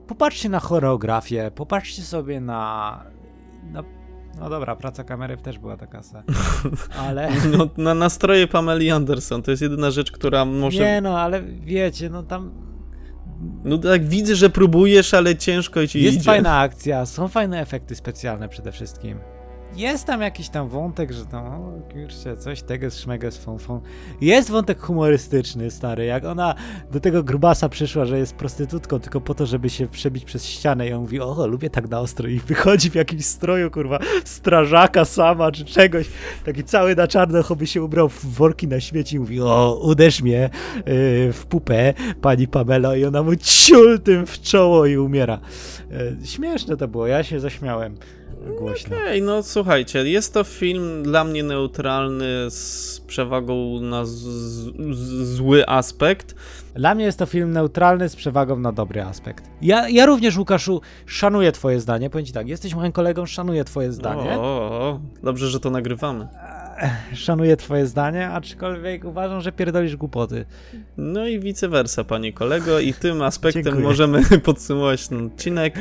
popatrzcie na choreografię, popatrzcie sobie na, na No dobra, praca kamery też była taka sa. Ale... No, na nastroje Pameli Anderson to jest jedyna rzecz, która może... Nie no, ale wiecie, no tam... No tak widzę, że próbujesz, ale ciężko ci Jest idzie. fajna akcja, są fajne efekty specjalne przede wszystkim. Jest tam jakiś tam wątek, że tam, o kurczę, coś teges, szmeges, fon, fon. Jest wątek humorystyczny, stary, jak ona do tego grubasa przyszła, że jest prostytutką tylko po to, żeby się przebić przez ścianę i on mówi, o, lubię tak na ostro i wychodzi w jakimś stroju, kurwa, strażaka sama czy czegoś, taki cały na czarno, choby się ubrał w worki na śmieci i mówi, o, uderz mnie yy, w pupę, pani Pamelo i ona mu ciul tym w czoło i umiera. Yy, śmieszne to było, ja się zaśmiałem głośno. Okej, no słuchajcie, jest to film dla mnie neutralny z przewagą na zły aspekt. Dla mnie jest to film neutralny z przewagą na dobry aspekt. Ja, ja również, Łukaszu, szanuję twoje zdanie. Powiem ci tak, jesteś moim kolegą, szanuję twoje zdanie. O, o, o, dobrze, że to nagrywamy. Szanuję twoje zdanie, aczkolwiek uważam, że pierdolisz głupoty. No i vice versa, panie kolego, i tym aspektem możemy podsumować ten odcinek.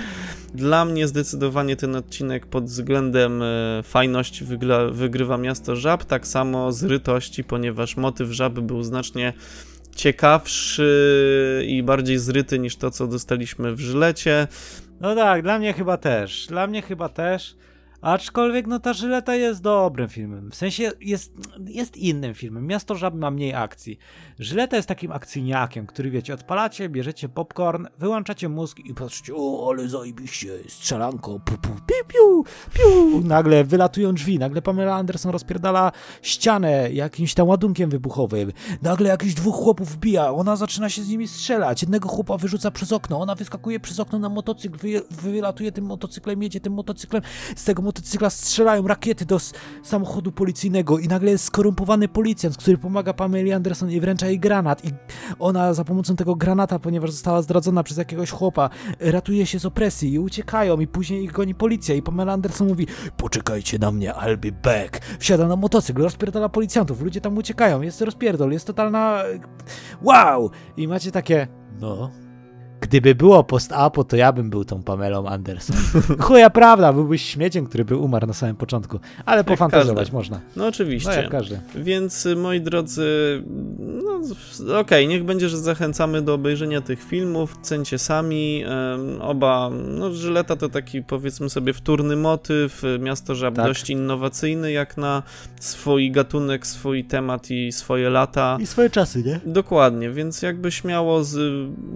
Dla mnie zdecydowanie ten odcinek pod względem e, fajności wygla, wygrywa Miasto Żab, tak samo zrytości, ponieważ motyw żaby był znacznie ciekawszy i bardziej zryty niż to, co dostaliśmy w Żylecie. No tak, dla mnie chyba też. Dla mnie chyba też. Aczkolwiek no ta Żyleta jest dobrym filmem. W sensie jest, jest innym filmem. Miasto Żab ma mniej akcji. Żyleta jest takim akcyjniakiem, który wiecie, odpalacie, bierzecie popcorn, wyłączacie mózg i patrzycie, o ale zajebiście, strzelanko, pu, pu, piu, piu, piu. Nagle wylatują drzwi, nagle Pamela Anderson rozpierdala ścianę jakimś tam ładunkiem wybuchowym. Nagle jakiś dwóch chłopów wbija, ona zaczyna się z nimi strzelać. Jednego chłopa wyrzuca przez okno, ona wyskakuje przez okno na motocykl, wy, wylatuje tym motocyklem, jedzie tym motocyklem, z tego motocykla strzelają rakiety do samochodu policyjnego i nagle jest skorumpowany policjant, który pomaga Pameli Anderson i wręcza jej granat. I ona za pomocą tego granata, ponieważ została zdradzona przez jakiegoś chłopa, ratuje się z opresji i uciekają. I później ich goni policja. I Pamela Anderson mówi poczekajcie na mnie, I'll be back. Wsiada na motocykl, rozpierdala policjantów, ludzie tam uciekają, jest rozpierdol, jest totalna wow! I macie takie no, Gdyby było post-apo, to ja bym był tą Pamelą Anderson. Chuja prawda, byłbyś śmieciem, który by umarł na samym początku. Ale pofantazować każdy. można. No oczywiście. No jak każdy. Więc y, moi drodzy, no okej, niech będzie, że zachęcamy do obejrzenia tych filmów, cencie sami. oba, no Żyleta to taki powiedzmy sobie wtórny motyw, Miasto Żab Tak. dość innowacyjny jak na swój gatunek, swój temat i swoje lata. I swoje czasy, nie? Dokładnie, więc jakby śmiało z,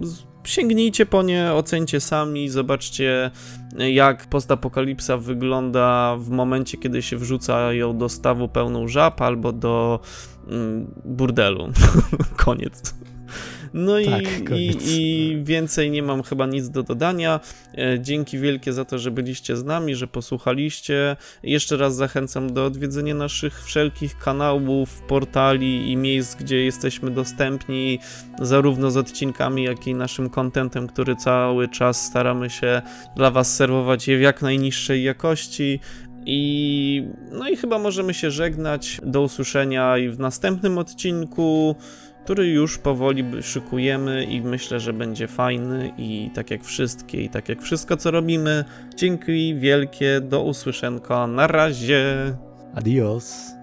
z, sięgnijcie po nie, ocencie sami, zobaczcie jak postapokalipsa wygląda w momencie, kiedy się wrzuca ją do stawu pełną żab albo do mm, burdelu. Koniec. No i, Tak, i, koniec. i więcej nie mam chyba nic do dodania. E, Dzięki wielkie za to, że byliście z nami, że posłuchaliście. Jeszcze raz zachęcam do odwiedzenia naszych wszelkich kanałów, portali i miejsc, gdzie jesteśmy dostępni, zarówno z odcinkami, jak i naszym kontentem, który cały czas staramy się dla Was serwować je w jak najniższej jakości. I no i chyba możemy się żegnać. Do usłyszenia i w następnym odcinku, który już powoli szykujemy i myślę, że będzie fajny i tak jak wszystkie i tak jak wszystko co robimy. Dzięki wielkie, do usłyszenka. Na razie. Adios.